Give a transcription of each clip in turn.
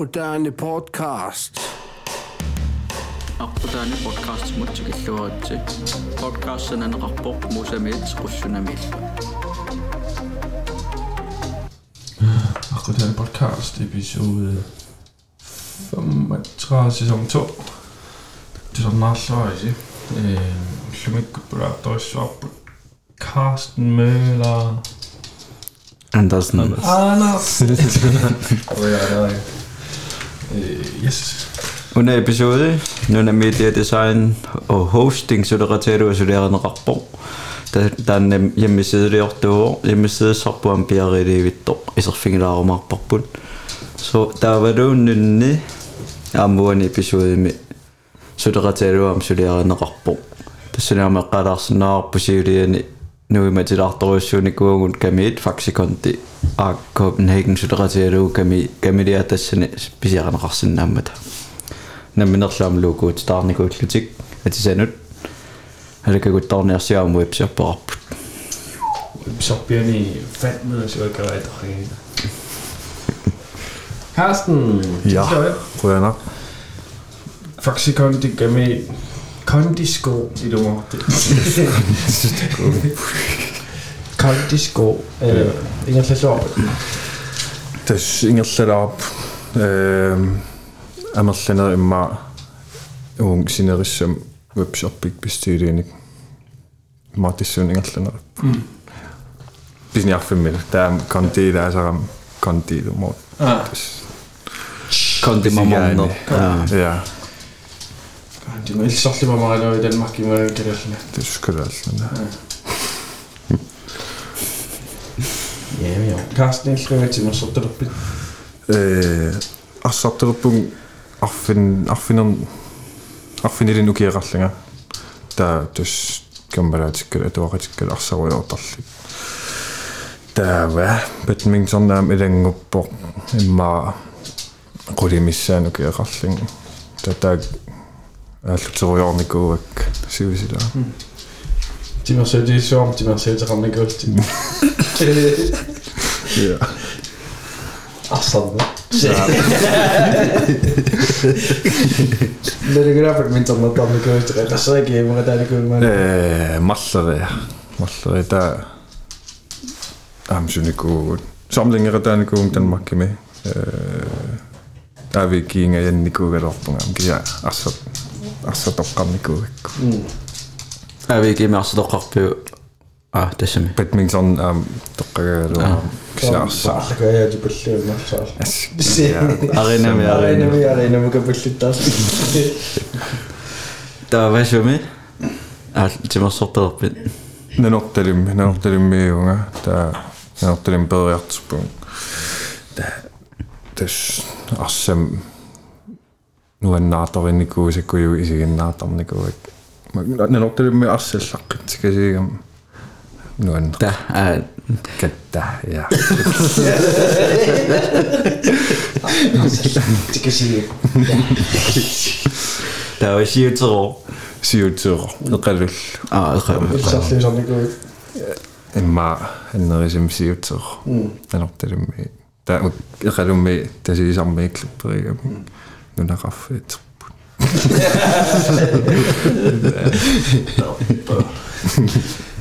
Moderne Podcast. Akkudane podcast mutsikilluaratsi. Podcastin anaqarpoq musamit qussunamit. Akkudane podcast episode 35 sæson 2. Det er meget sløjt, ikke? Øh, Hlumikkuppulaattorissuarput. Carsten Møller. Andersen. Anders. Anders. Uh, Yes. Under episode, nu er media design og hosting, så det reterer så det en rapport. Der er en hjemmeside der er 8 år, hjemmeside så på en bjerg i det vidt år, i så fingre der om rapport. Så der var du jo nynne, jeg en episode med, så det reterer om så der er en rapport. Det er sådan, at man retter sådan på sig det går rundt gamet, faktisk kun det er Copenhagen, så det reterer jo gamet, gamet er det sådan, specielt en rassen nærmere. наминерлаам лугуут стаарникуутлутик атисанут халакагут тарниарсиаам вебсерпарпут Sorbiani fandme så jeg gør det rent. Carsten! Ja, prøver jeg nok. Faktisk kondi med kondisko i det ord. Kondisko. Ingen slags ord. Tässä ingerlada op. Amerlana imma uung sinerissam webshopik bestyyriinik. Ma tissuun ingerlana op. Bisni affimil. Tää konti tääsaram konti tumo. Ah, kondi mamonno Ja, det er ikke så lidt meget noget i Тийм ил сорлын мамаа гэнэ Danmark юм гэрэлнэ. Tyskerne. Ja, ja. Karsten elsker til mig sådan op. Э ассартэрпун арфин арфинер арфинилин укиерарлага таа тус камбалаатиккал атуақатиккал арсаруйортарлик таава бадминтоннаам илангуппо иммаа кулимиссаанукиеқарлин татаа ааллутсеруйорникууак сивисила тимерсэлисуарм тимерсэлеқарникуулти я ассан Лэрэграфик ментал натам көөж тасаг юм гадаг э, юм ээ. Маллавэ маллавэ та амшүникуу самлингератааникуум танмаккими э тавикиинга янникуугалоорпунгаам кия арсат men som at det godt. Det er så ikke, hvor det er det godt, men. Э маллери маллери та амсунику самлингератааникуун танмаккими э тави кинга янникуугалорпунга кия арсат арсатоққарникуугакку авиги мерсдоқарпиу а тасами badminton ам тоққагаалуа кисаарса Så gør jeg det på lidt, men så. аринами Arena, аринами vi arena, vi kan på lidt der. таа васуми а Nunarafet.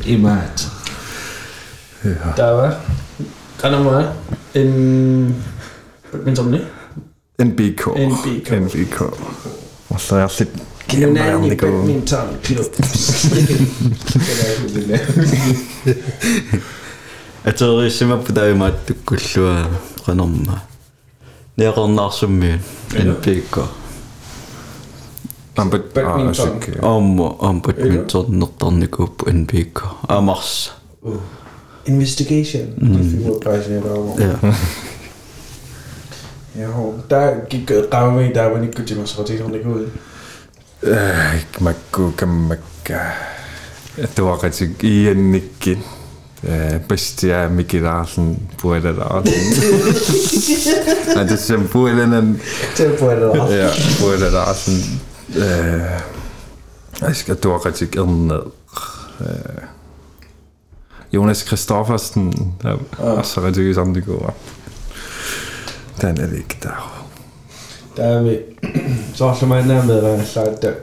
Imad. Da Kann nochmal. In. Mit so einem NBK. NBK. NBK. Was da ja sit. Nani Badminton Club. Jeg tror ikke, jeg var på dag at du kunne slå Rønnermar. 내가 나서면 NP가 Ambat badminton. Om om badminton not dan ik op NPK. Amas. Investigation. Ja. Ja, daar gaan we mee daar ben ik kutje maar schat ik hoor. Ik maak ook een. Het was ik in. bestia mikilasen puolella asun. sen puolinen... Sen puolella asun. Joo, puolella asun. Äsken tuokatsik ilne... Jonas Kristoffersen, altså rigtig i samme går. Den er ikke der. Der er vi. Så som man er med, hvad jeg sagde,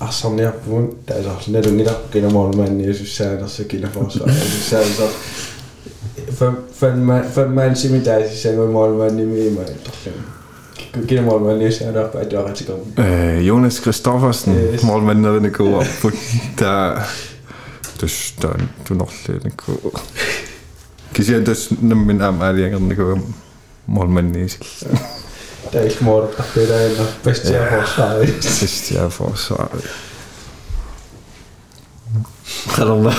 asamnya pun tai saa sinne tunnilla kina maailman niin siis säädössä kina fossa siis säädössä för man som inte är sen med målvän i mig men kina maailman niin säädössä päätyy aratsikon Jonas Kristoffersen målvän när den går på där dus dan du nog den går Kisiä tässä nämmin ämääliä, kun målmän niin sillä. min arm er lige den går målmanden i таисмоортарпилаана пастиафорсаа sidst jeg får så Qalorma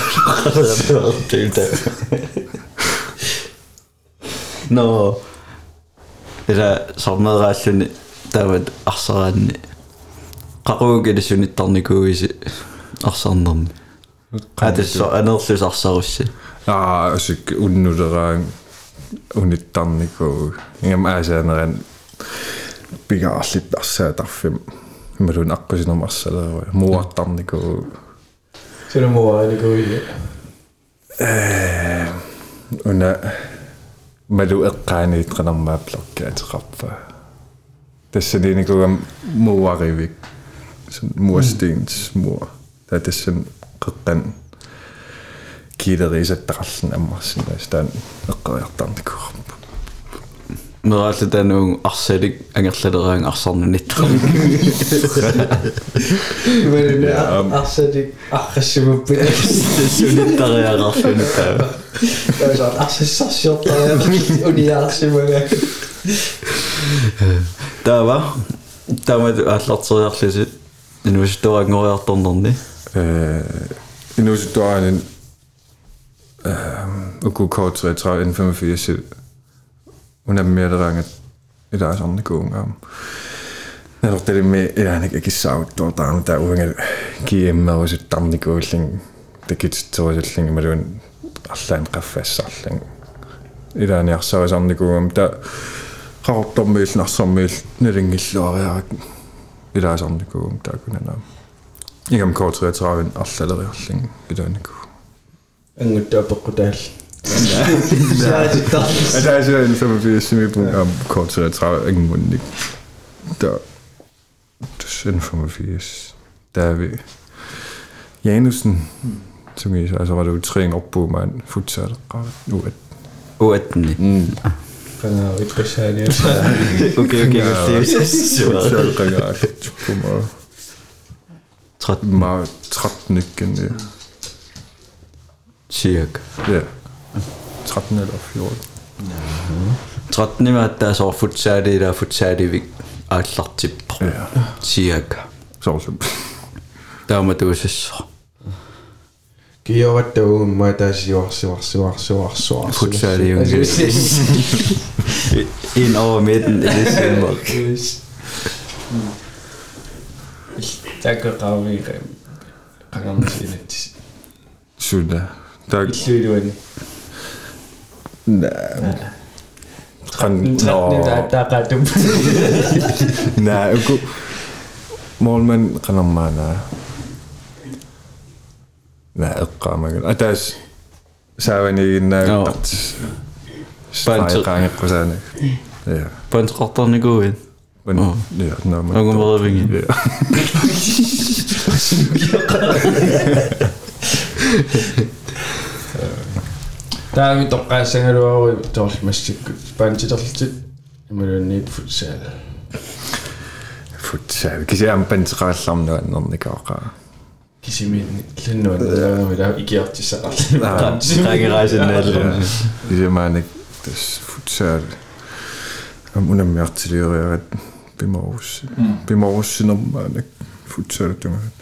qalorma No. Ila sormaeraalluni taavat arsaraanni. qaquugilissunittarnikuisi arsarnerni. Qatasso anerlus arsarussi. Ah, asik unnuleraan unittarniku. Ingam aasaaneran pigaarlit arsaatarfim. Imalun aqqusinermarsalera muartarniku. сулумуаанikuisi Una malu eqqaaniit qanarmaaplorkaateqarpa. Tassaniniku muarivik. Muasteens muur. Ta tassan qeqqan kiilerisattaqarlun Mrála den ung arsidig angerllerang arsarnunitran. Men arsidig arrassimuppi. Sunitariararlunita. Tämä on assissassiota ja uniarsimua. Tämä Tämä on allarteriarlisit. Inuusituaangoriartornerni. Inuusituaanin Ukku K33 N85 унаммиалераангат илаасарникуунгаам нэртэлми илааник акиссаагуттуу таами таа уангал киэммерусуттарникууллин такитсуусуллин ималуун арлаан қаффаассарлан илааниарсаасарникуунгам та қарортормиил нарсормиил налингиллуариарак илаасарникуунгам таакунанаам игам коортриатравин арлалериарлин илааникуу ангуттаа пеққутаалл en 85 semi om kort til at træde ingen mund ikke. Der, det er en 85. Der er vi. Janusen, som jeg altså var det jo træning op på mig en futsal. Nu at Uatni. mm. qanaa ippasaani Okay, okay, ringer på mig. 13 Meget 13 igen. ja. cirka. Ja. 13 eller 14. 13 imaattaa sor futsaali ila futsaali aallartippo. Ja. Cirka. Så også. Taama tuusassor. киоратагуумма таасиуарсуарсуарсуарсуар Futsaali In over midten i december. таккеqaавии qangarnisинат Sunda. Der er иллуилуани Træn, таақатум Nej, uku målmand Nee. Kan, no. nah, aku momen kanang mana. Nah, aku kamu. Atas saya ini nak tak. Saya kangen kau sana. Ja. Punt gaat dan ik in. Oh. Ja, nou maar. Ook een wel in. таамила икиартиссақарлу Rangeraisen Isemanik tas futsal. Am unammiartilioriarat bimorus. Bimorussinnermaanak futsal tungat. Taasila meqqaangaatiarnikui arsami taavaattaa futsaali imaattulermaattaa sorfut иллуилуани иннерулерлутин. Øh, ja,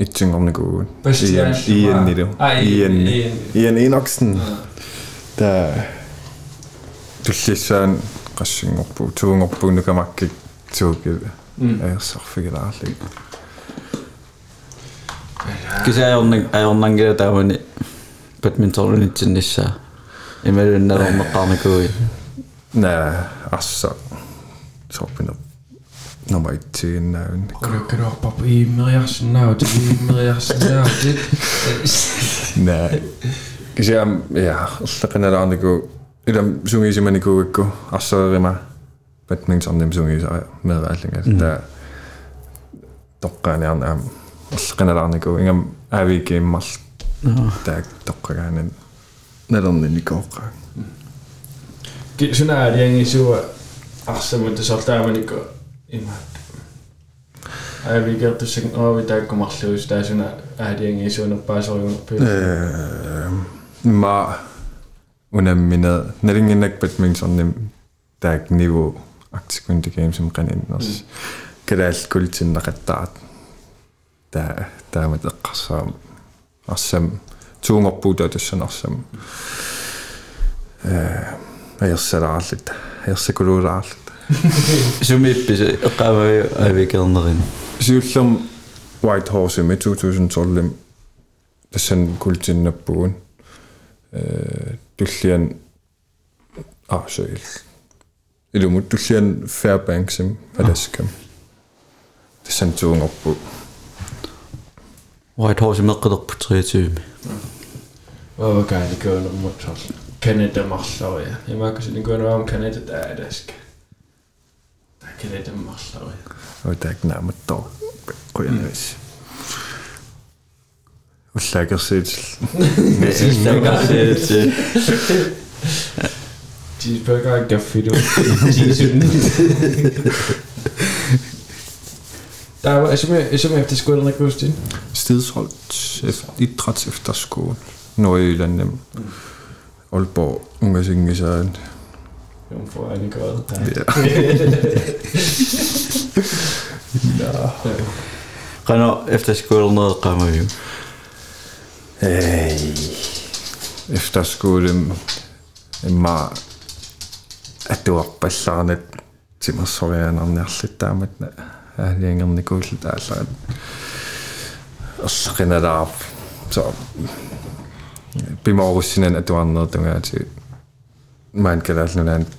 Итсэн омны гоо. Иен Иен нэр. Иен Иен Иноксен. Та туллиссаан qassingorpu tuungorpu nukamakkik tuukil aersorfigilaaarlik. Kisajornik ajornangila taamani badmintonunitsinnissaa imalunnalermeqqarnikuui. Nää assa sorpinop. No mai ti'n... Gwrw, gwrw, bob i ik naw, dwi'n milias naw. Ne. Gysi am, ia, llach yn yr ond i gw... Ydym i mynd i gw gw, asor yma. je mynd som ddim swngis, meddwl allan. Da, als iawn am... Llach yn go. ond i gw, ingam afi gym all. Da, dogan gan yn... има авигаар тусиг ави тааккумарлуус таасуна аалиан исуунерпаасориунерпиу э ма унаммина налингиннакпат минсорним таак ниву актикун тикэм сум каниннерс калаалкулитиннакаттарат таа таамат эққарсаам арсам туунгорпуута туссанарсам э аерсалаарлит аерсакулуулаарлит Сумиппис эққаамаю авикернерин. сиуллерм white horse med 2012 тассан култиннаппугун э туллиан арсоил илумут туллиан fairbanksим аласкам тассан туунгорпу White Horse меққилерпу 23. Ovakaanikuunermut Canada marlaria. Imaakasinikууnaam Greiði maður alltaf Það er ekki náma dog Kujannis Ullækarsiðl Ullækarsiðl Cheeseburger og gaffito Der var som, som efterskolen er Kristin Stedsholdt idræts efterskole Nordjylland nem Aalborg Ungers Ingesæren for en grad. Qana efterskolernereqqamaju. Hey. Efterskole imma atuarpallarnat timmersorianernerlittaamat аалиангерникууллут ааллаа ерсақиналаап så биморуссинан атуарнертунгаати маан калаалнунаан пигисаерли каатсерик таак орлекиналаа кисалилуагаа та арсарнеққарсаатиориуина Arlani klubbeqarpi. Danmark gemenerni velin efter skole. Nej, efterskolen klubber, der er øh, Vikingtin under FC Jakob, kan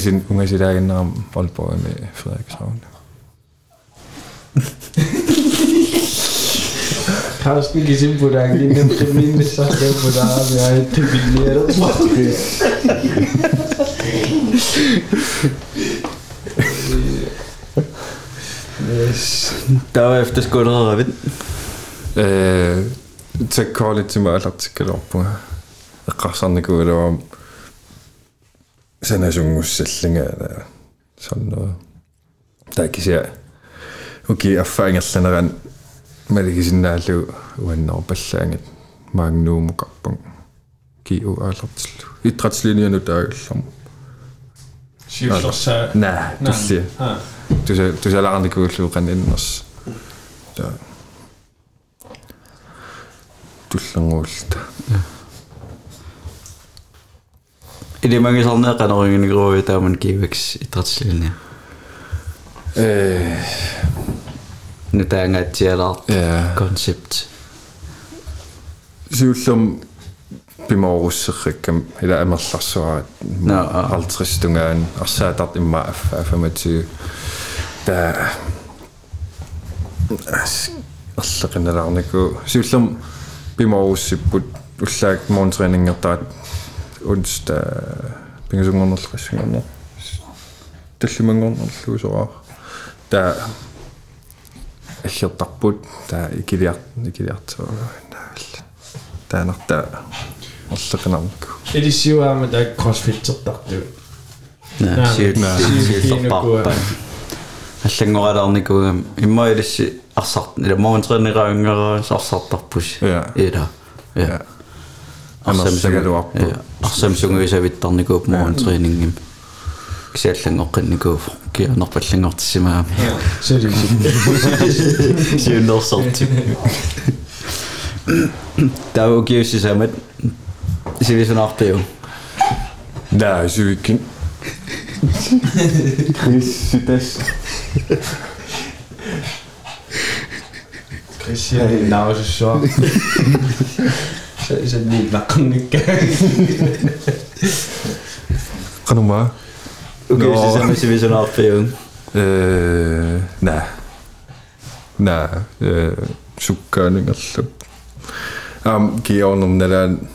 sin, unge sin der om Aalborg med Frederik Savnem. Karsten gizim budang din nem kemin besar ke budang ya itu biliar Yes. Der var efterskolernerevind. Øh, tag kolde til mig artikkel op på eqqarsarniku ilua sanasungussallanga eller sådan noget der kan sige okay erfaringerlaneran малигисиннаалу уаннерпаллаангат магнуумукарпун киу аалертиллу иттратслиниану таагиллам Syvlersa. наа тулли Ah. туса тусалаарникууллуу каниннерс та туллангуулта Илимагисарнеэқанерингинигруи тааман кивекс итратслилни. э Нутаангаатсиалаар я концепт. сиуллам bimorusserrikkam ila amerlarsuarat Nå, ah. 50 tungaan arsaatart imma affa 25 пимаууссиппут уллаак муунтринингертарат унста пингасунгорнерлассунгорнер таллимангорнерлуусораа та аллертарпут та икилиар икилиартсуага таавалла таанарта орлеқинарник элисиуаама та кроссфиттертарту наа сиутнаа сиутнаа аллангоралаарникугам иммаилисси на сиут Наа, сиутарпарпа аллангоралаарникугам имма илисси арсарт ила моонтренераангераа арсартарпус Ja. is je hey. nou zo? Ze is het niet, maar kan ik Ga nog maar. Oké, okay, no. zijn ze weer zo'n half Eh, nee. Nee, eh, sukkaan ikkallu. Am kiornum nalaan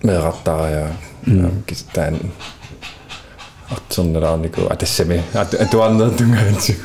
meeqartaria. Am kistaan artsernalaarniku atassami atuarnertungaansiku.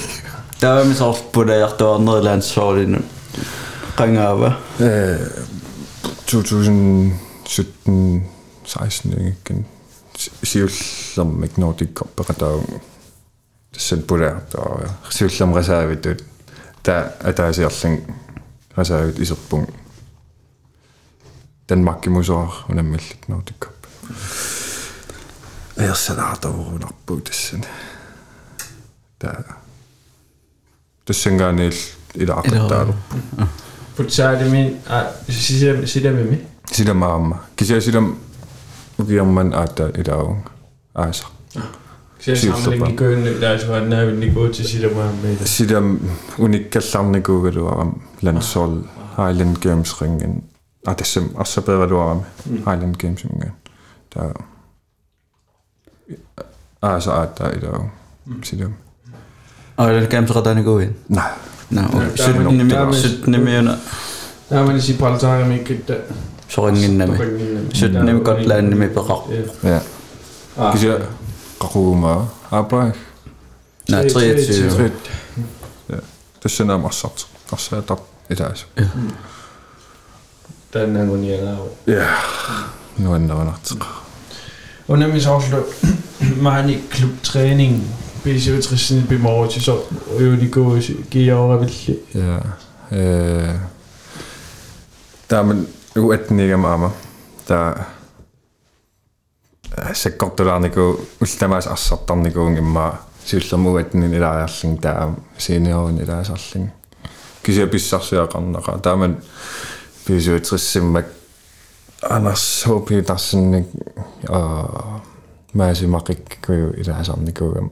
таавами соорлпулаяртуарнерлаансоорлину qangaava Øh, 2017 16 ikke siullam ik Nordic Cup-peqataun tassan pulaartaa siullam reservitut ta ataasiarlang reservit iserpung Danmark musoor unammallut Nordic Cup ерсалаартавурунарпу tassan та тассангаанил илаақаттаалу Fortalte min... Siger siger med mig? Sida maama. Kisia sida ukiamman aata ilaung aasa. Siger Siger samling i køen, der er så nær vi lige Oh, de camps gaat daar niet in? Nee. Nou, nee, zit niet meer, zit niet meer. Nou, maar die Gibraltar en ik. Sorry, niet meer. Zit niet meer katlijn, niet meer berak. Ja. Kies je maar. apa? Nou, twee twee. Ja. Dus ze nam Assad. Assad dat is huis. Dan hebben we niet. Ja. Nooit nou nacht. Und dann ist auch schon, Clubtraining. биисуутриссини пимоорутисо уюникууси киаоравилли я э тамен уатнигам ама та саккортулаарнику э, уллтамаас арсартарникуун имма сиуллермугатнин илаариарлин таа синиорин илаасарлин кисиа писсарсиақарнақа тааман писуутриссиммак анарсуупи тарсинник аа маасимақиккуйу илаасарникуугам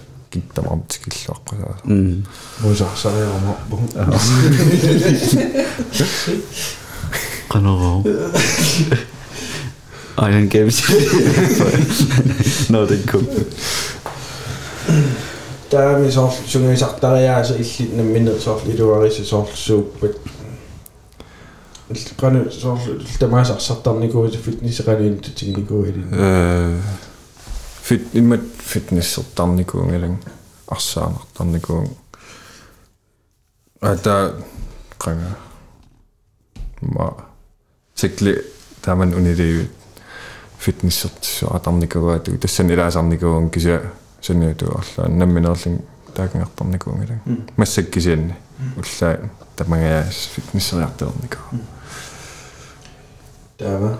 kiittämä on tsikissa. Voi saa saada oma puhun. Iron Games. no, den kun. Der er vi så ofte, som vi sagt, der er ik altså ikke lidt mindre så ofte, du var rigtig så ofte super. Grønne, så ofte, der er mig så ofte, så der er ikke gode til fitness, niet, er det ikke gode til det. фит иммат фитнессертарникуунгилан арсаанартарникуун ата канга ма цикли таман унилиу фитнессерт атарникугаату тассан илаасарникуун кися саниутуарлаа намминерлин таакангартарникуунгилан массак кисианни уллаа тамагаяас фитнессериартерникуу тава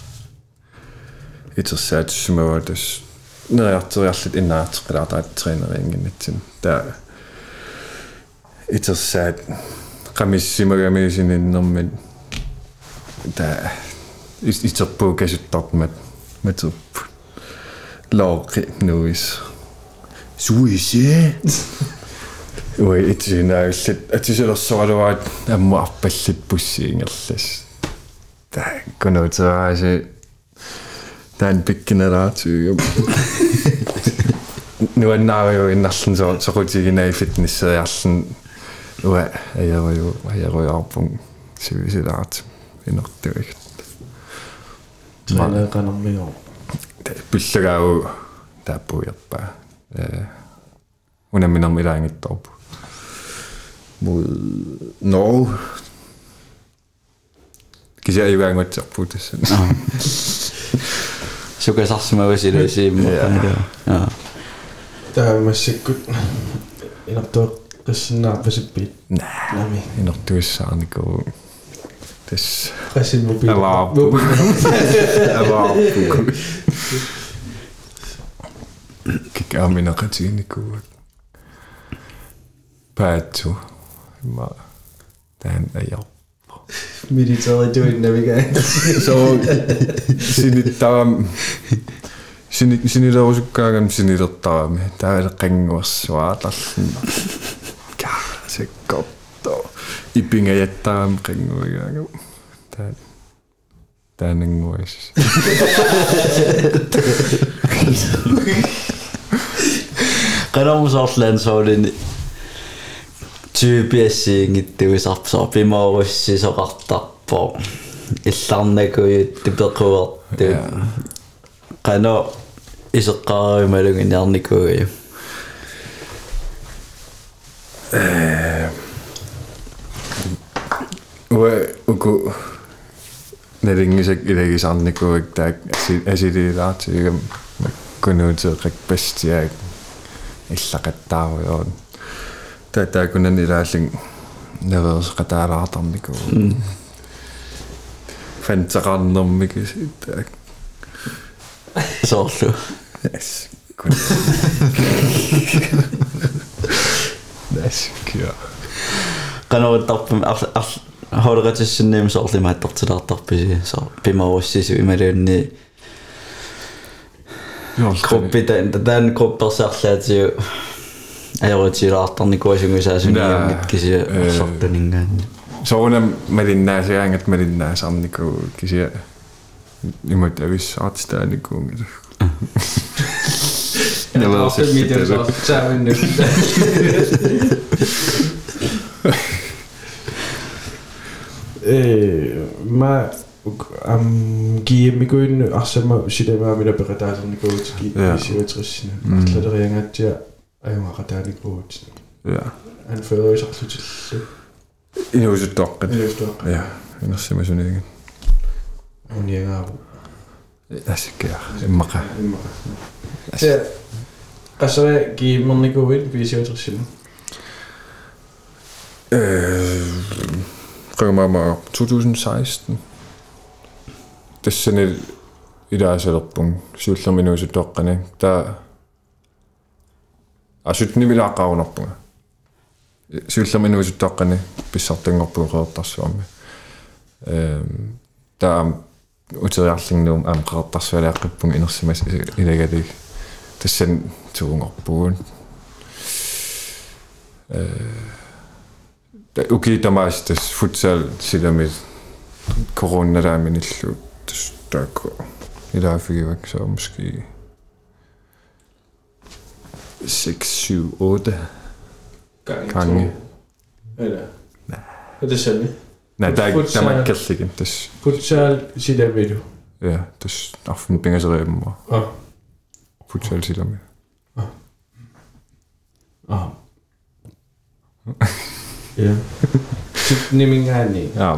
immat fitnesssertarnikuungalang арсаанартарникуун ата qanga ma sikli taman unilevi fitnesssertissuatarnikugaatu tassan ilaasarnikuun kisia sanniutuarlaa namminerling taakangartarnikuungalang massakkisianni ullaa tamagaas fitnesseriartarniku Tämä. Putingissanne таанпиккинераатигу нуаннаариуин нарлун со соқутигинаа фитнессериарлун уа аяруу аярууарпун сивисилаарт инертуик малеэканэрмио пуллагаау тааппуйерпаа э унаминэрмилаангитторпу mod Norge. Kan jeg ikke engang godt tage på det sådan sihuke sasmavesi lõi silma yeah.. tähemessikut inattua tässä naapasippi. Nää. Lämmin. Inattua saa niinku... Tässä... Tässä mobiili. Älä apu. Älä apu. Kikä minä katsin niinku... Päätsu. Mä... Tähän ei ole. Midi oli doing every Se on sinittävä... Sini, sinirousukkaan sinirottava. Täällä kengossa suatas. Kää se kotto. Ipinge jättävän kengoja. Täällä tämä niin on Kan ons aflen zouden тюпиассиингиттуисарпсоо пимооруссисоқартарпоо илларнакуйут типеқуварту қано исеққаари малунгиниарникуугаю э уэ уку нэлингисак илагисарникууик таак асилилаартигам кунуутеққак пастиаак иллақаттааруйоорн on sikkut. Inartua qissinnaarpasippiit. наа Nami. инертуиссаарнику тас Qissin mobiil. аваарпу аваарпу кикааминеқатигникуа паатсу ма тан аяр Military doing navigation. so Ei ole siirata niin kuin olisin kyseessä, niin mitkä se osatte niinkään. Soone merinnää se jäängät merinnää sam niinku kisiä. Niin mä tiedän, missä saat sitä niinku. Ne on se miten saa sä mennyt. Mä am kiimi kuin asema sidemää minä perätään niinku kiisi vetrissinä. Tätä riengat ja ayuh ada di coach ja. Han fører også også til det det er jo så dog det ja en også med sådan ikke hun jeg har altså gør en makker. Ja altså giv mig ikke ud vi ser til siden Rykker mig mig 2016. Det er sådan et, i dag er så der punkt. Sylter min også dokkerne. Der pissartengorpun reertarsuarmi. Ehm tää uteriarlingnum am reertarsualeaqqippun inersimas ilagalik. Tässä tuungorpuun. Okei, tämä on sitten futsal sillä mit corona der men illu der går i der fik jeg så måske 6, 7, 8 gange. Eller? Nej. Er det sandt? Nej, der er, ikke- der er Futsal. ikke kaldt igen. Det Futsal sidavidu. er, ja, det er aften penge så reben og Ah. futsal sillä med. Ah. Ja. Nimingaani. Ja,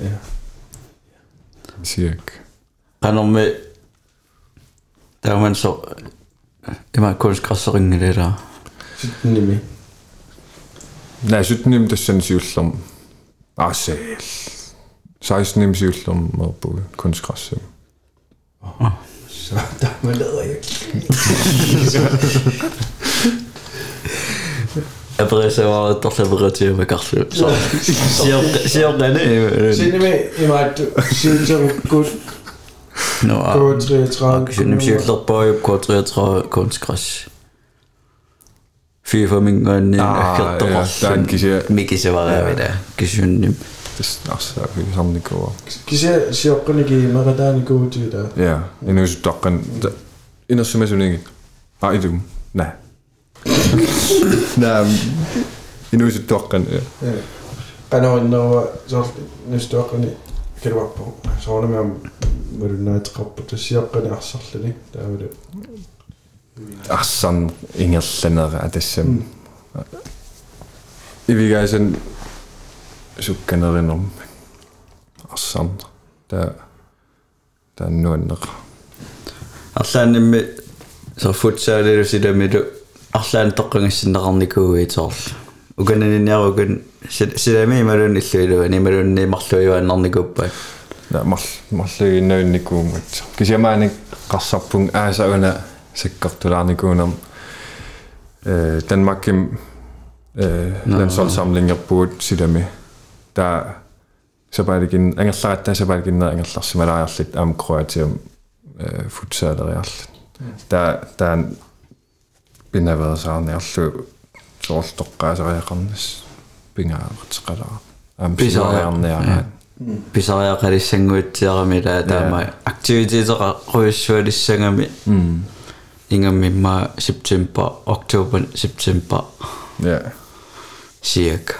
Ja. cirka. qanormi taaman so ima kunstgræsseringile der Nimi. Nej, sitten nim tässä sen syylläm. Asel. 16 nim syylläm med på kunstgræs. Så der man lader jeg. абрисаваа торлабератиама карлу сиор сиорнане Sinimi i mig, No, Konzertlerpoi op Konzertra Konzkrass. Vier van mijn eh, ah, geld Dan kies je. Mikke ze wel hebben. Kies je nu. Dus nou, als dat Ik handig wel. Kies je, ook een keer, maar dat goed daar. Ja, in onze dag en in als ze denk ik, ah ik doe, nee. Nee, in onze en. Kan nou zo, niet. ingerlänere tässä. Ivikäisen sukkenerinom. Assan. Der der nuonner. арлаанними со футсаалилу силамилу арлаан тоққангиссиннеқарникуугиитсоорл укананиниаругун силами ималун иллуилуа нималунни марлуивааннарникуппат Ja, mal malli näynikuumut. Kisiamaani qassarpun aasauna sikkartulaarnikuunam. Øh Danmarkim øh landsholdssamlingerpuut silami. Der sabalikin angerlaat der sabalikin angerlarsimalaarlit am Kroatium øh futsaleriarlit. Der der binnavet pingaaqatseqalaa am pisariarniara pisariaqalissanguutsiarami laa taama activititeqa quissualissangami ingamimma september oktober september. Ja. Siak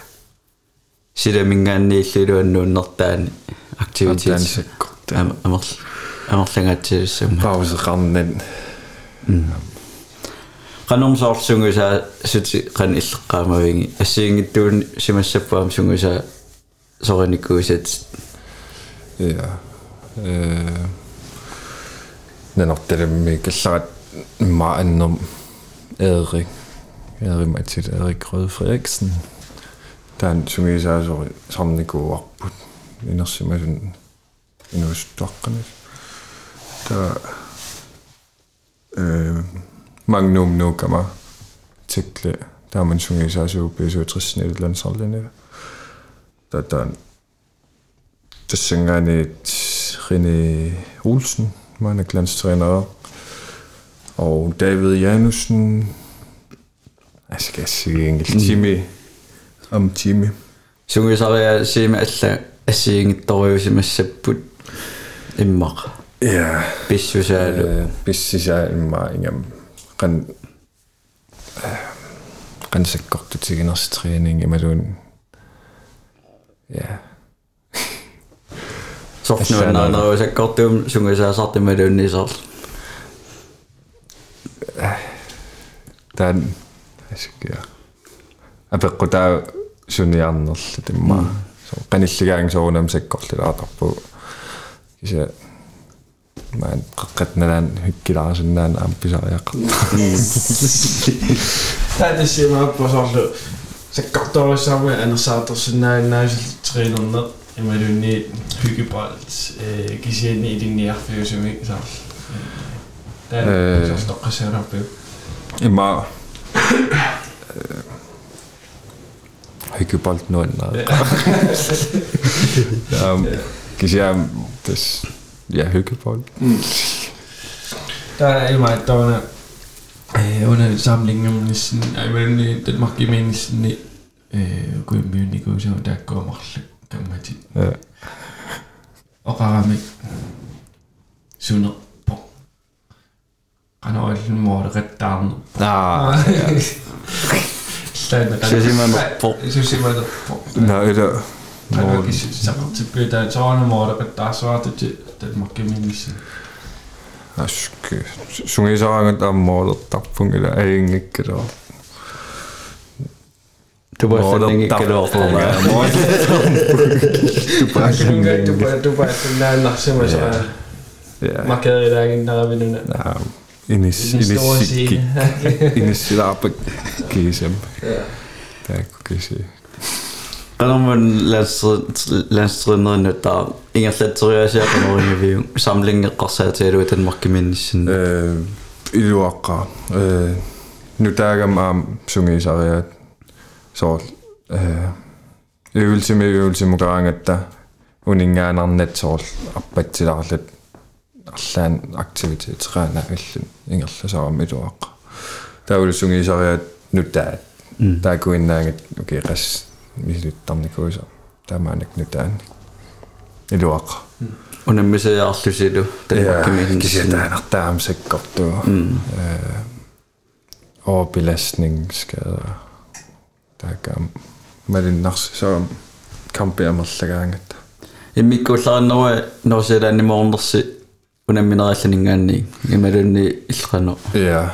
sida mingaanniilluannuunnertaani activitet amerlangatsilissamma pauseqarnin Pauserannin. qanumsoorlungusaa suti qan illeqqaamavigi ассиингиттуун симассаппаам сунгуsaa сориникуусат Ja. Øh, Nennortalammi kallarat immaannum Erik. Erik Mathilde Erik Røde Frederiksen. Dan sungisaasori sarnikuarput. Inersimasun inustoqqanis. Der øh, magnum nuukama tikle taaman sungisaasuuppiisuutrissiniit lansarlinila tataan tassangaaniit René Olsen mange landstrænere og David Janussen. Jeg skal sige engelsk? Mm. Timmy om Timmy sungisaaria siima alla assiingittoriusimassaput immaq ja. Pissusaalu pissisaalu immaa ingam kan kan sakkortutiginerstræning imallun ja sortnuunna no sakkortuum sungisaasartimaluun nisaarl tän asikkia apeqqutaa suniarnerlu timmaa so qanilligaang soruunam sakkorlulaatarpu kisa katnelen hykkilaasin nään ampisaajaqa. Tää se mä posallu. Se kattoi saamme en saa tossa näin näiset treenonna. Ja mä dyn niin hykypalt kisien niin din järfyysimi saa. Tää tokka mä noin. Kisiä tässä Ja, hyggefolk. Mm. Der er jo mig, der er øh, under samlingen nissen, jeg mener, Danmark i mennesken, øh, gå i myen i går, der går mig gamle til. Ja. Og rarame. Sunder. Han har ikke en måde ret down. Nej. Så siger man på. Så siger man på. Nej, det er. Han har ikke sagt til Peter, at så er en måde ret down, så er det dat mag ik mir nicht sehen. Aske. Sungi saangan tammoodot tappungila eingikkiraa. het warst no, dann nicht genau vor mir. Du warst schon gut, het Na, in is Анармун лаастринериннутаа ингерлатсериасиақарнеринивиу самлингеққарсаатиалу танмаркиминниссин э илуаққа э нутаагам аам сунгиисариаат соор э эвилсими эвилсиму карангатта унингаанарнат соор арпатсиларлат арлаан активитетераана аллун ингерласарам илуаққа таавлу сунгиисариаат нутаат таакуиннаангат укеқас aktiviteetsraana illan ingerlasaram iluaqa. Der vil sungisaria nu der der går ind og okay res misittarnikuisa. Der man ikke nu der. Iluaqa. Unen missä ja arlusilu den marke Ja, mennesken. kisitään sekkortua. Mm. Overbelastningsskader. Der kan med den nars så kampeamallagaangat. Ja mikko saa noe no se minä alliningani. Ja mä. Ja,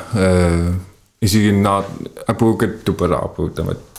er vil. Ja. Assa tafiluas.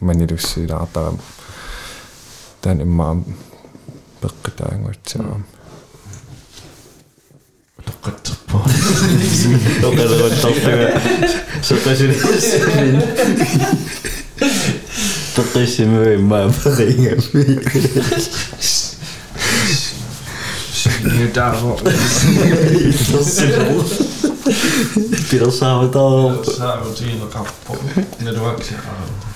meni just siinä ataa tän maan pökkätään kohtaan. Mm. Tokkaat tappaa. Tokkaat tappaa. Tokkaat tappaa. Tokkaat tappaa. Tokkaat tappaa. Tokkaat tappaa. toch? tappaa.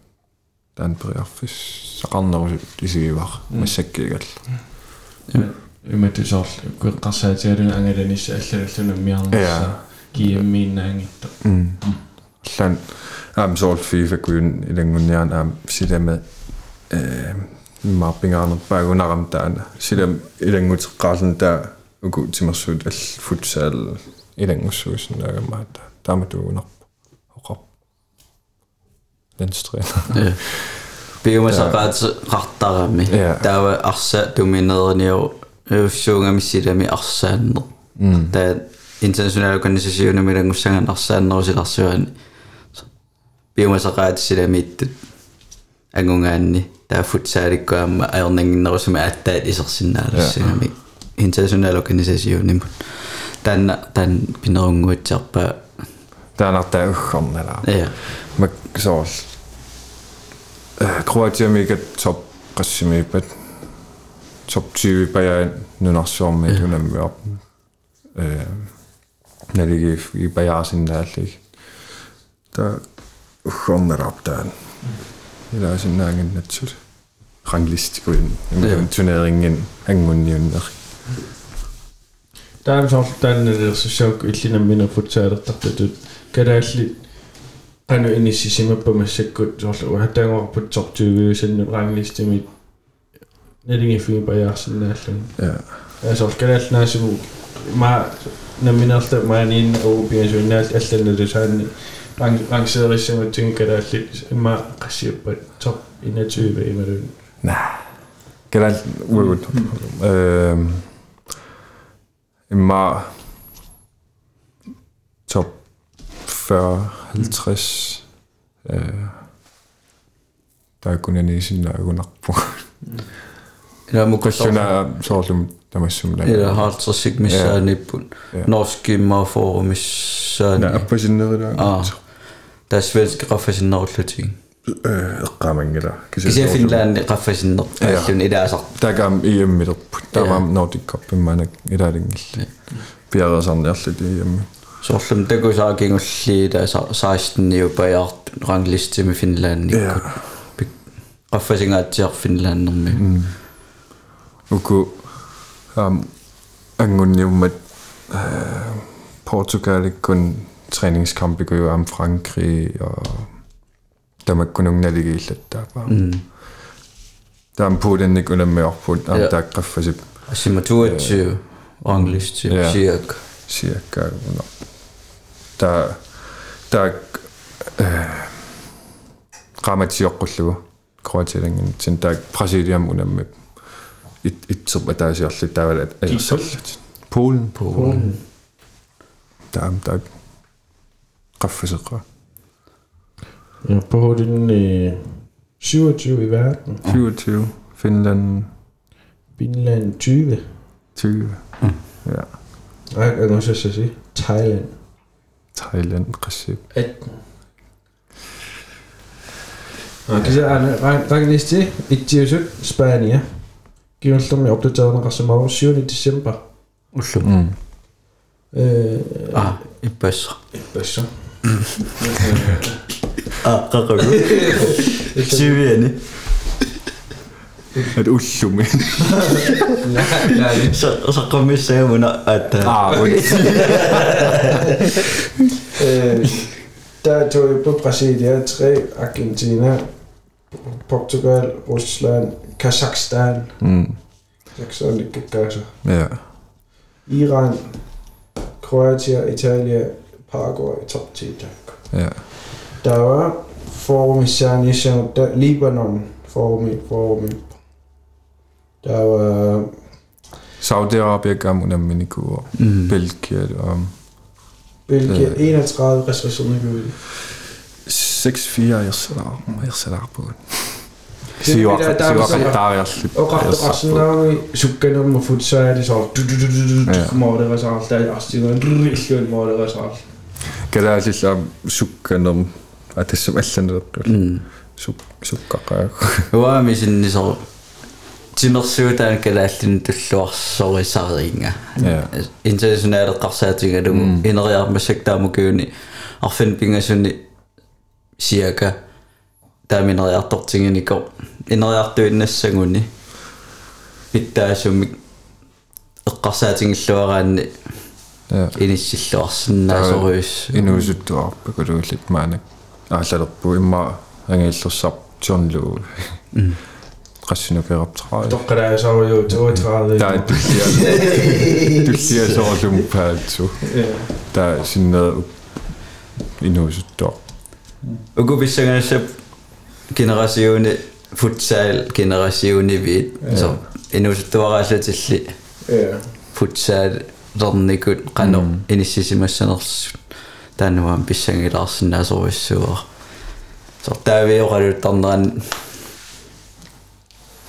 таанпериарфис сақарнеру исигивар массаккигалла иматусоорл куэққарсаатигалуна ангаланисса аллаллуна миарнерса киэммииннаангитта аллаан аам соорл фифакуйун илангунниаран аам силама э маппингаарнерпаагунарам таана силам илангутеққарлун таа. Уку тимерсуут алл футсаал илангуссуусинаагамаата тааматуунарпа Landstræner. Biomasaqaat qartarami. Ja. Taava arsa tuminerniu uffsuungamissitami arsaanner. Taa internationale organisation milangussangan arsaannerusilarsuani. Biomasaqaat silamiittut angungaanni taa futsaalikkuamma ayornanginnerusuma attaat isersinnaalussagami internationale organisation nimut. Tan pinerunguutsarpa Taanartaa uggornalaa. ja Mak sool. Kroatiamiga top qassimiipat top 20 paja nunarsuarmi tunammior. Э налиги и паяарсиннааллиг. der ukhorneraaptaan илаасиннаагиннатсут ranglistikuin Ja. turneringen angunniunner Der er så den der så sjov illina mina futsaartartatut kadaalli qanu inissisimappama sakkut sorlu uhattaangorpu tortuugiusannut ranglistimi nalingifiga pajaarsinnaallun ja. Altså kadaalnaasugu ma naminerta maaniin ou piasuinnaal allannalu saanni rang rangseerissamutun kadaalli imma qassiuppat top 21 imalun Generelt uøvet. Øh, imma top 40-50. Øh, der er kun en i sin der er kun nok på. ila mukasor Syna soorlum tamassum la. ila haartersik missaanippun Ja. norskimma forumissaani Ja, på sin nede der. ah der svenske qaffasinnerullutig Øh, ramangela. kisia finlaandi qaffasinner allun ilaasar. Der Ja. var Nordic Cup, men man i der er lidt EM. soorlum takusaakingullii ta 16 niupajaart ranglistimi finlaanni Ja. qaffasingaatiar finlaannermi Mm. Uku um, angunniummat Portugal kun træningskampe går jo om Frankrig og der må kun nogle naligillet der bare. mm Der er på den ikke under op på Ja. der er sig asimatuatsiu ranglisti Ja. siak cirka under. Der Brasilian under med et et som der er så lidt der er ellers Polen Polen. er der Raffasikra. Ja, på den øh, 27 i verden. 27. Finland Finland 20. 20. Ja. Nej, jeg kan også sige Thailand. Thailand, Recep. 18. Kasi ana ranglisti ittiusut Spania. En resume 7. december. ullu Mm. Øh, ah ippassar Bøsser. ah qaqagu siviani Et ullumi. så så qammissaamuna at Ah, Øh, der tog jeg på Brasilia, 3, Argentina, Portugal, Rusland, Kazakhstan. mm. Kazakhstan ikke gør så. Ja. Iran, Kroatien, Italien, Paraguay, top 10. Der. Ja. Der var forum i Sarnishan, der Libanon forum i forum Der var Saudi-Arabien gav Minico og mm Belgien og Belgien, Øh. 31 restriktioner i Belgien. 6-4 jeg sætter jeg sætter på. Det Sivar, er- der er sivar, så- er jeg slidt. Og ret resten af sukkanum og futsal, så du du du du Ja. du må det result, der er også en rigtig må det result. Kan der altså så sukkanum at det som alle andre mm suk sukkaqaa. уами синнисо тимерсуутаан калааллин туллуарсорисариинга Ja. интернационаалеққарсаатингалугу Mm. инериармассак таамукиуни арфин пингасуни сиака тааминериартортингинико инериартуиннассагуни питтаасумик эққарсаатингиллуараанни Ja. иниссиллуарсинаасоруис Inusuttuar pakuluullit maanak. Ааlalерпу имма ангииллерсар тёрнлуу. Mm. qassinukeraptraa. Tokka så var jo 32. Der er dullia. Dullia soorlum paatsu. Ja. Der er sådan noget inusuttuar. Ukupissanganassap generationi futsal generationi viit so inusuttuaraallatilli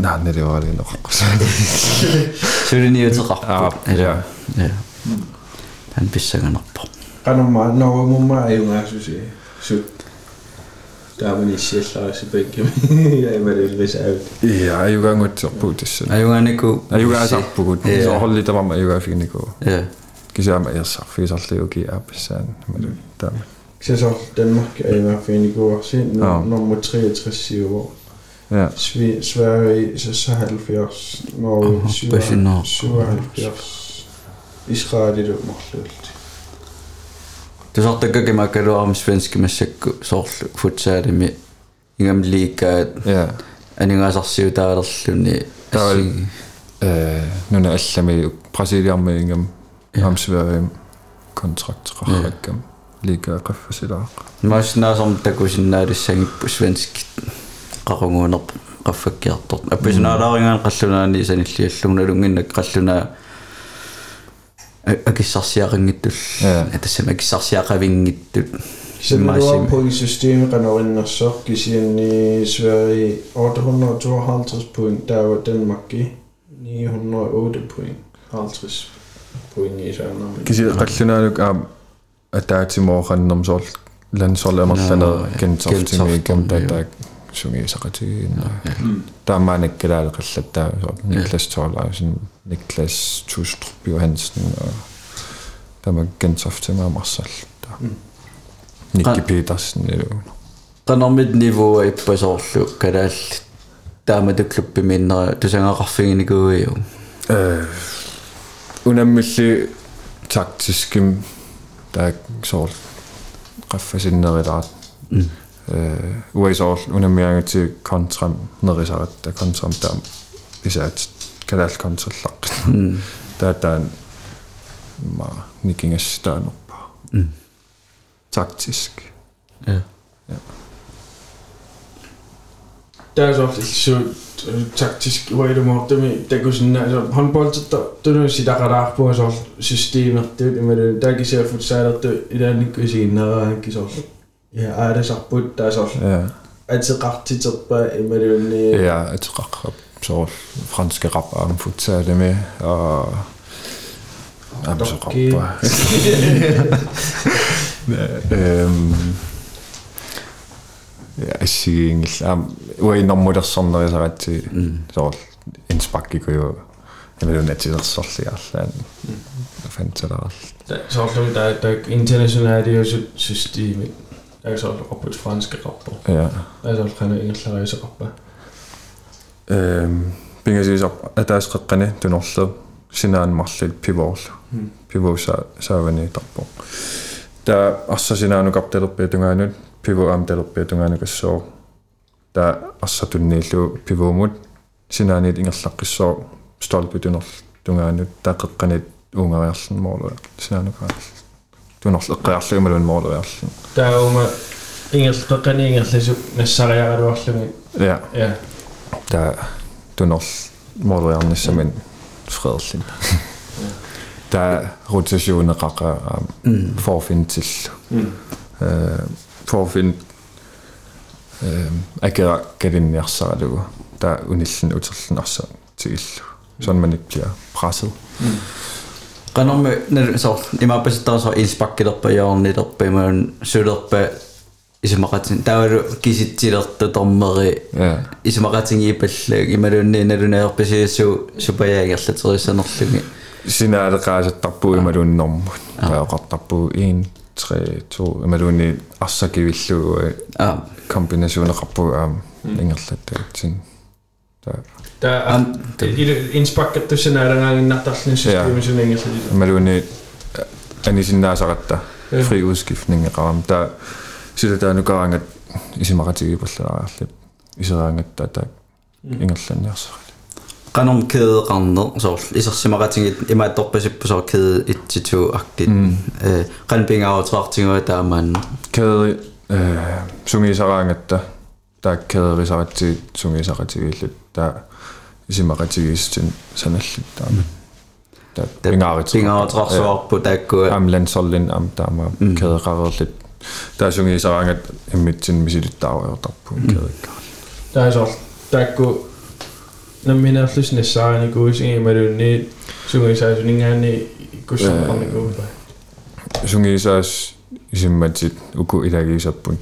Na nire hori Zullen Zure ni utzuk akput. Ja. Tän pissagan akpo. Kanoma, nago mumma ei unga daar Sut. Taamen issi saa se pekki. Ei meri yllis uit. Ja, ei unga Ja, holli tamamma ei unga fi niku. Ja. Kisäämä irsak fi Se saa Danmark ei unga fi 63 år. Ja. Svi- Sverige så 76 Norge Aha, 77 Bashir 77 Israel i det morlult тусартаккакимаккалуарми свенски массакку соорлу футсаалими ингам лиикаат Ja. анигаасарсиутаалерлүни Таавал- ассиги Øh, nu er allami Brasiliamme ingam Ja. amsverium kontraktqarrakkam liga qaffasilaaq. мааснаасорм такусиннаалиссагиппу свенски qarunguunerp qaffakkiartort апписунаалааringaan qallunaani sanilliallugналунгиннак qalлунаа акиссарсиақингиттул Ja. атассама акиссарсиақавингиттут Simmer pointsystemet renoverer Gisien i Sverige 852 point, der var Danmark i 908 point. 50 point i Sverige. Kisi qallunaanuk aam ataatimoorannam soorl lansorlamerlana Noo, ja. kentortimi Gentofte, kam ja. tatak sungiisaqatigiinna taammaanakkalaa qallattaa soorl Niklas Torlausen Niklas Tustrup Johansen og tama Gentofte marsall Nikki Petersen ja qanarmit niveau ippasoorlu kalaall тааматуклуппи миннера тусангақарфигиникууиу Øh, unammalli taktiskim der soort qaffasinnerilart øh nerisarat der kontram der isat kadal kontrollaq der der ma nikingas taanuppa taktisk. Ja. Der er så så taktisk uedumoortumi takusinna så håndboldta tunu sitä qaraarpua so systeemertu imalu takisia futsaalertu ilaannikkuisiinneraa kiso ja aadasarput taasor ja atseqartiterpa imaluunni ja atqaqqap soort franske rap am futsal med og am så Dokki. rap Øhm, ja aalasarput taasor атеқартитерпа ималуунни ja атеқаққап сорул франскеқарпа аам футсаалами аа амсоқарпа эм ассигингил аам уиннэрмулерсэрнерисаратси сорул инспаккикуйу ималуунатисерсорлиарлаан фанталаарл соорлуи таа таа интернационаалиусут системит агсаарлуқарпут франскеқарпу я агсаарлқана ингерлариусеқарпа эм пингасисарпа атаасқеққани тунерлу синаан марлит пивоорлу пиво са саваниитарпо та арса синаанукартелерпи тунгаанут пиво амтелерпи тунгаанукассоо та арса туннииллу пивоумут синаанит ингерлаққиссоо столпитунерлу тунгаанут таақеққанит уунгариарлун морлуа синаанукаарлу тунерлеққиарлугмалун морлуярлун тааума ингерлеққани ингерлису нассариагалуарлуми я я та тунерл морлуярнissamин фредерлин та ротационеқақа форфинтилл э форфин э акера калинниарсаралугу та униллин утерлин арса тигиллу сон маниплиа прасет kadinniarsaralugu der unillen uterlun arsa tigillu sådan man ikke bliver presset qanarmi nalu soor imaapassittaasor ilspakkilerpa joornilerpa imaun sulerpa исмақатин таавалу киситсилерту тормери ja исмақатингиипаллааг ималуунни налунеерпасиассуу супаяагерлатериссанерлуги sinaaleqaasattarpuu imalunnormu taaqartarpuu 1 3 2 imalunni arsakivillugu а kombinationeqarpuu aam ingerlattaatsin ta Da, inspakattu sen arangaangin nartarlun systeemisunangersilita. Maluni anisinnaasaqatta fri udskiftningeqaram ta sila taanukaraangat isimaqatigiipallalaarlip iseraangatta ta ingerlanniarsarit. qanorm kedeqarner soorl isersimaqatigit imaattorpasippusoq kede ittitu aktit ee qanpingaarutaartiguata amaan kede ee sungiisaraangatta ta kæderisarati sungisaratigillut ta isimaqatigiistin sanallut taama der pingarit. пингаратерсуарпу тааккуа Am landsholden am dama kæderarerlit. Der er sunget i sarang at emitsin misilittaaruertarpu kædekka. таасоор таакку намминерлусниссаарани куисинги малуунни сунгисаасунингаани куссарпарникуупа Sunget i saas isimmatsit uku ilagiisappun.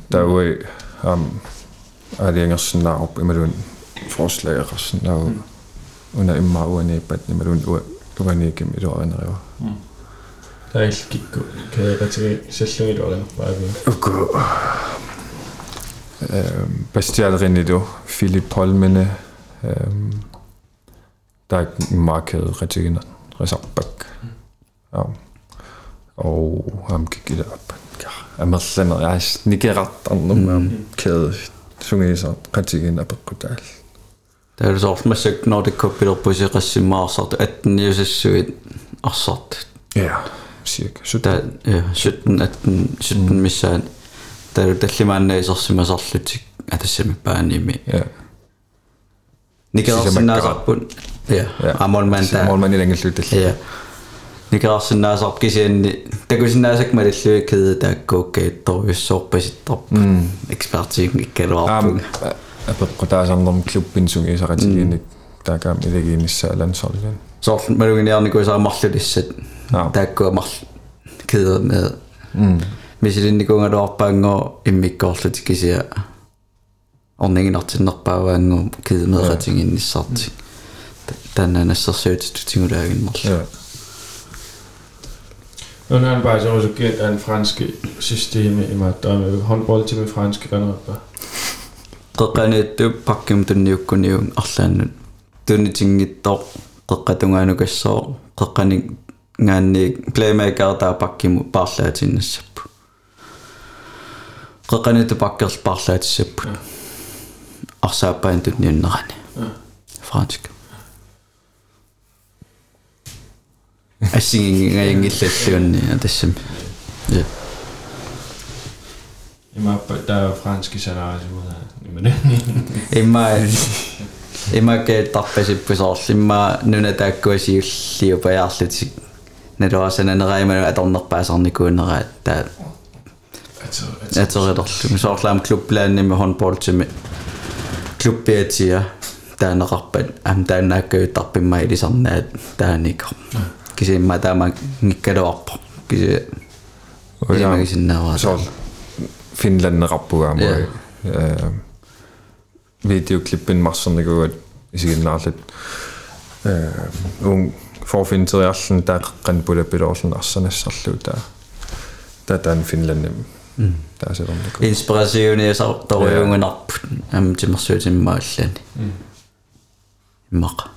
Tauai am aliangersinaarup imalun forslageqarsinaaru una imma uaniippat imalun uaniikim iluarineriwa. таилкикку кеэратиги саллугилу алинерпаави Uku Bastialrinidu, Philip Holmene, der er markedet retigene, reservbak. Ja. Og ham gik i det op. Ja, jeg må lade jeg er ikke ret andre med kæde, сунgisar qatiginapeqqutaal таалусорлмассак нордиккоппилерпусеқассиммаарсарту аттинниусассуит арсартут я сиак сута я суттен аттин суттен миссаан таалу таллимааннаисарсимасарлутик атассамиппааними я никерсинаасарпут я амолман амолман илангиллуталли я man i længe slutte. Ja. Nikarsinnaasarp kisianni takusinnaasак малиллуи кеде тааккууккаитторюссоорпаситтарп экспертииг иккалуарпуг Apropos der er sådan en klubbin sunge i så retigene, der er gammel i det ene landsholden. соор малугиниарникуисаамарлулиссат Ja. тааккуамарл кеде med мисилинникунгалуарпаангоо иммиккоорлути кисиа орнигинартиннерпааваангу кеде med ратингинниссарти таннанассерсуутитутингулаагинмарл Ja. Nu har han bare så resultat af en fransk system i mig, der er håndbold til min franske grænrøbber. Qeqanittu pakkim tunniukkuniun arlaannut tunitinngittor qeqqatungaanukassoor qeqqani ngaanni playmaker taa pakkimu paarlaatinnassapu qeqqanittu pakkerl paarlaatissappu арсааппаан тунниуннерани францик ассигингингингилlalluunni тассами я I mig, der er franske scenarier, men det имма имаккеэттарпасиппусоорлимма нуна тааккуасиуллиупаяарлутик налуасананераиману аторнерпаасарникуунера таа атерилерлу соорлаам клубплаанними хонболтими клуббиатиа таанеқарпат ам тааннааккаюттарпимма илисарнаат тааникер кисимма таама ngikkaluarpo киси илимагисиннааваа Så Finland rappuaamui. Ja. Yeah. Videoklippin massarnikuut isiginnaarlut. Ung forfinteriarlun taaqeqqan pulapiloorlun arsanassarlu taa. Tatan Finlandim. Taasernerniku. инспирасиуниасар ториунгунарпут ам тимерсуутиммааллани иммаqa Så pingit der er der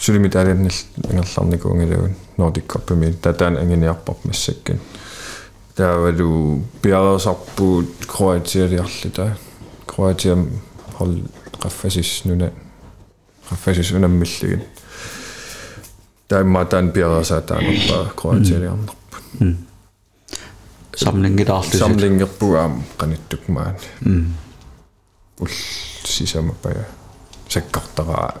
сүлими таалиннил ангалlarnik ungilugun nordic copimi tataan anginiarpar massakkin таавалу пиареасарпуут кроатиалиарлита кроатиам хол qaffasис нуна qaffasис унаммиллигит таамматаан пиареасаатаанерпаа кроатиалиарнерпут самлингилаарлис самлингерпугаам qaниттукмаан ул сисамапая саккартараа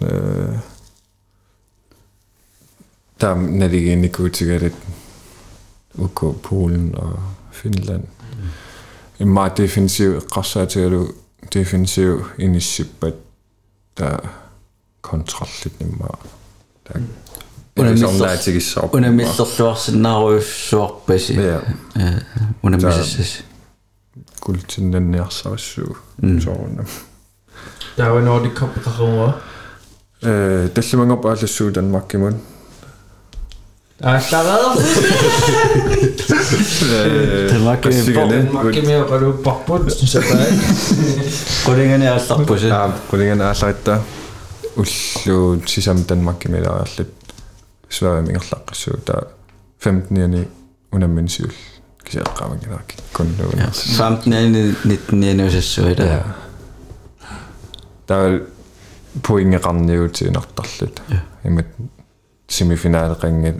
Kultinnessinnaasuut. Der naligin ikutigarit ukko Polen og Finland. Imma defensiv qassaatigalu defensiv inissippat ta kontrollit imma ta Unamissor- unamissорluarsinnaruussuarpasi Ja. unamissas kultinanniarsarussuu soorunam Der var Nordic Cup qarruwa э таллимангорпа аалассуу танмаккимун Ah, klarad. тассигане Makkimia qaluupparput sapai. qulingani aallarpusi аа кулингана аалларитта уллуу сисам танмаккимилариарлут суаамингерлаққассуу таа 15-ни унамминсиул кисеэққамагилаки коннуунерс 15 19 Ja. Der er poingeqarniutiinartarlut. Imat semifinaalerinngit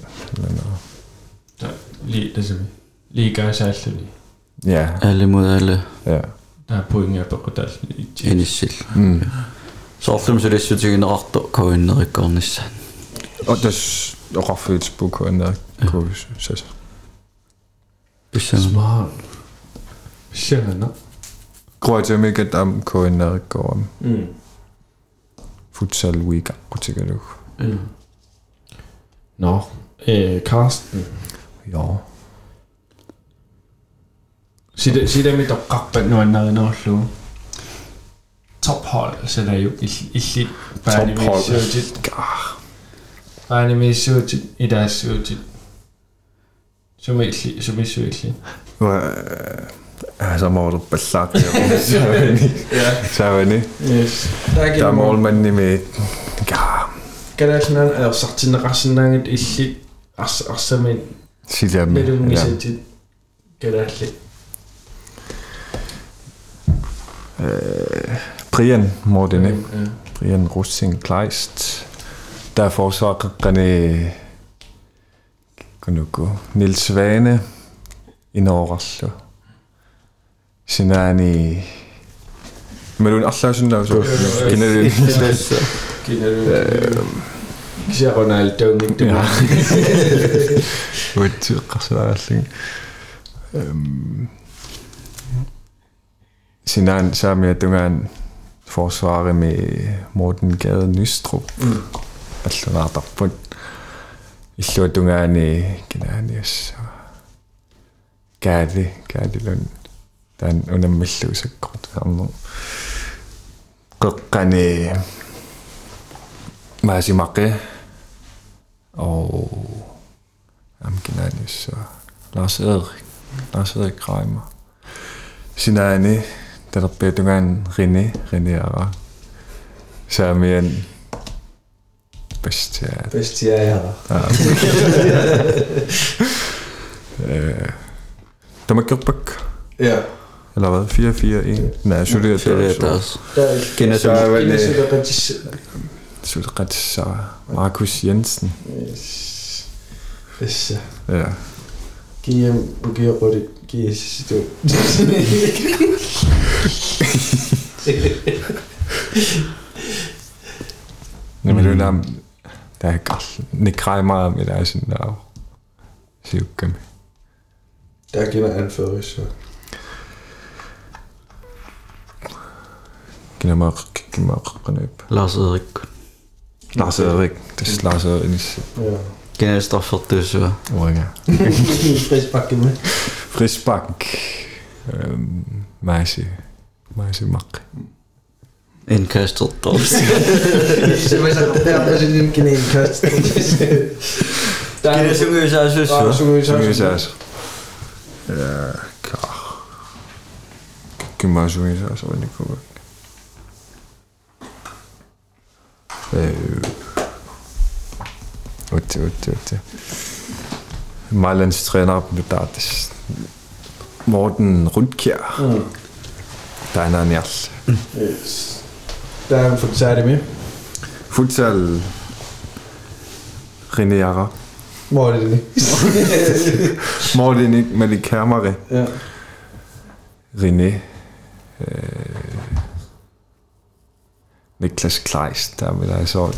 Der lige det som liga saalluni. Ja, алимуд аала ja. Der er point af på инissил Mm. соорлум сулиссутигинеқарто кавиннериккорнissan Og das oqarfuit pukuanner kuus sas. писсама Smart. Sjældent. Kroatiamikat am kuinnerikkoram. Mm. Futsal week qutigaluk. Mm. Nå, øh, Karsten. Ja. Sitä, sitä mitä kappan noin näin jo illit Tophold. Animisuutit, idäsuutit. Som illi, som illi. Så må du ballaaqi. Savani. Yes. Der er målmanden med Ja. Kadallan er sartinneqarsinnaangit illit ars arsamin Sidami. Ja. melungisatit kadalli. Brian Mordine. Ja. Brian Russing Kleist. Der er forsvarerne Kunuku. Nils Svane Inorallu. Sinani Melun Arlausunlau så. Kender du Kina du. Kisa Ronaldo ning det. Ja. Vet du, qassaaralling. Øhm Sinan saamia tungaan forsvare med Morten Gade Nystrup. Allunartarput. Illua tungaani kinaanias. Kaali, таан унаммиллуисаккорт арну кэккани маасимаке о амкинаниссуа Lars Erik. Lars Erik Kramer sinaani талерпиатугаан рини риниара саамиан бестиа бестиа яра э тамаккерпак я Eller hvad? 4-4-1? Nej, Julia Dors. Gennesuda Retsar. Markus Jensen. Yes. Yes. Ja. Giv bugier rødt. Giv yes. Du. Jamen, det er der er godt. Nekrej meget med dig, sådan der. Siv, kom. Der gælder anfører, så. Kinamark, Kinamark, Kinamark. Lazerik. Lazerik, het is Lazer in is. Ja. Kennen is toch veel tussen. Oh ja. Fris pakken, man. Fris pak. Meisje. Meisje mak. In kersteltops. We zijn in een kersteltops. Kennen ze zijn zus, hoor. Ze meer zijn Ja, kach. Ik kan maar zo in zijn zus. Otte. Mailands træner der. Morten Rundkjær. Mm. Der er en. Yes. Der er en futsal med. Futsal. René Jara. Er det? Morten Malikamari. Ja. René. Øh, Niklas Kleist, der vil jeg så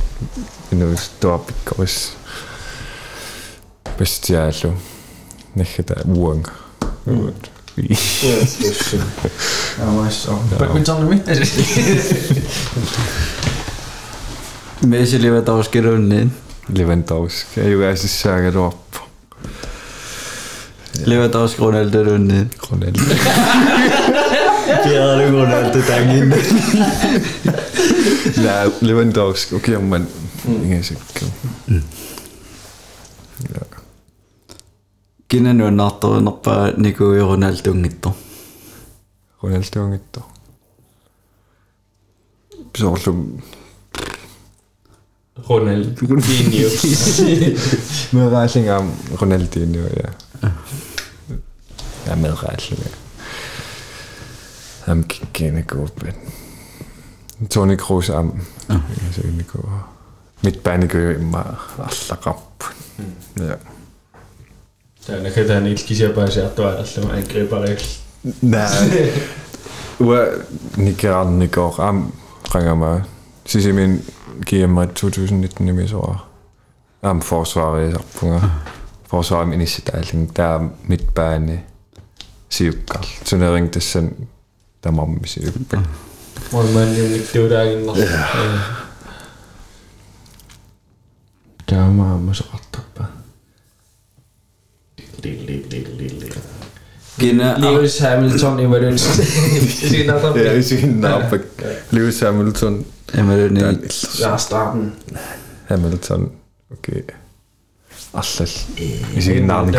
noget stort gods. Bestialo. Ikke der uang. Mm. Yes, yes. Ja, maar så. Badminton med. Messi lever tauskerunnen Lewandowski ei ole sisään loppu. Lewandowski Ronaldo tunne. Ronaldo. Pierre Ronaldo tangin. Nää, Lewandowski, okei, okay, natto nappa niinku Ronaldo ngitto. Ronaldo on itto. Se on ollut Ronaldinho. medrejsning om Ronaldinho, ja. Ja, medrejsning, ja. Ham gik gerne gå, men Toni Kroos am. Ja, så inni gå. Midtbane gør jo meget alla rapp. Ja. Täällä ketään ilkisiä pääsee tuoda angriberigt. Nej. Ua, Nigeran går am ringer mig. Sidste min giver mig 2019 i mis år. Am forsvaret i punga. Forsvaret min isidailing. Der er midtbane siukkal. Så når ringte sen Tamam bir şey yok. Ormanlık teoria Käymäämmös attapa. Gina Lewis Hamilton i Marun. Siinä tappi. Ja siinä tappi. Lewis Hamilton. I Marun. Ja starten. Hamilton. Okei. Okay. Allall. I siinä tappi.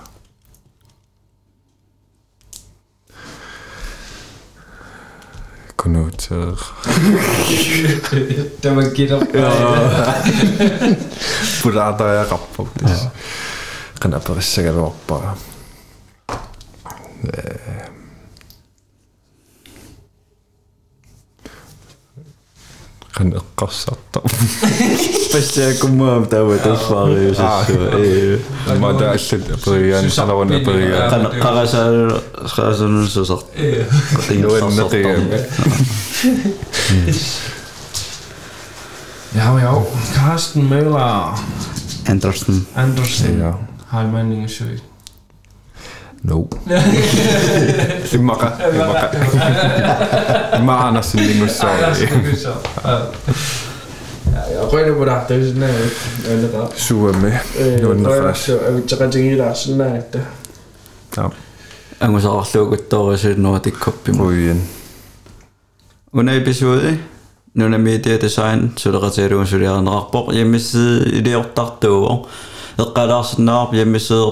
Knotig. Dan geht auch op. Burada ja rapport. Kan aber sikkert Nee. كان قصة باش تاكل ما بتاو تصفاغي باش إيه. ما دا السد بريان شلون بريان كان قرش قرش نص صوت. إيه. Já, يا Karsten Møller Andersen Andersen ja. har man ingen søgt No. ymmärrä, ymmärrä. Mä annas sen niinku sorry. Ja røyne på dig, det er sådan her. Super med. Røyne, jeg vil tage rigtig i dig, sådan her. Ja. Jeg må så også lukke et dår, så når det kopper mig. Røyne. Under episode, nu er media design, så der er til, at du studerer en rapport hjemmeside i det 8 år. Jeg kan også snart hjemmeside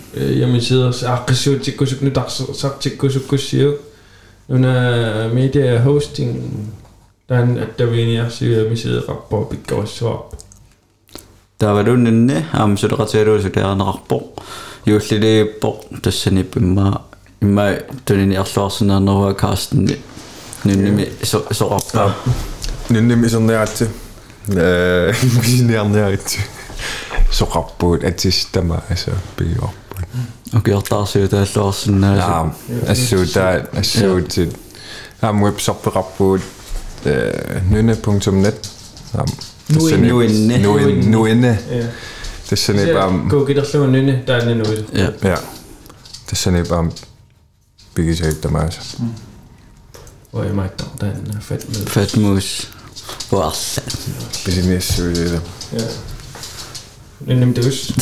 der vil jeg sige at vi sidder ret på vi går i så таавалуннинни аама сулеқатиалуусулиарнеқарпоқ юуллилииппоқ тассаниппимма имма тунини арлуарсинаарнеруа кастни нунними соқарпаа Nynni misonneaatsi. Misonneaatsi. Soqarpuut atistama asa piorput. окиортаарсиу тааллуарсинаа Naam. Assuutaa assuutit. Naam websorperarpuut nynne.net. Naam. Nuinne. Nuinne. Nuinne. ja Tassani baam. gå gider slå nynne der er nu ja Ja. Tassani baam. Pigisaittamaasa. og jeg mærker den er fedt med fatmus уарла Business-suuliila. ja nynne med dus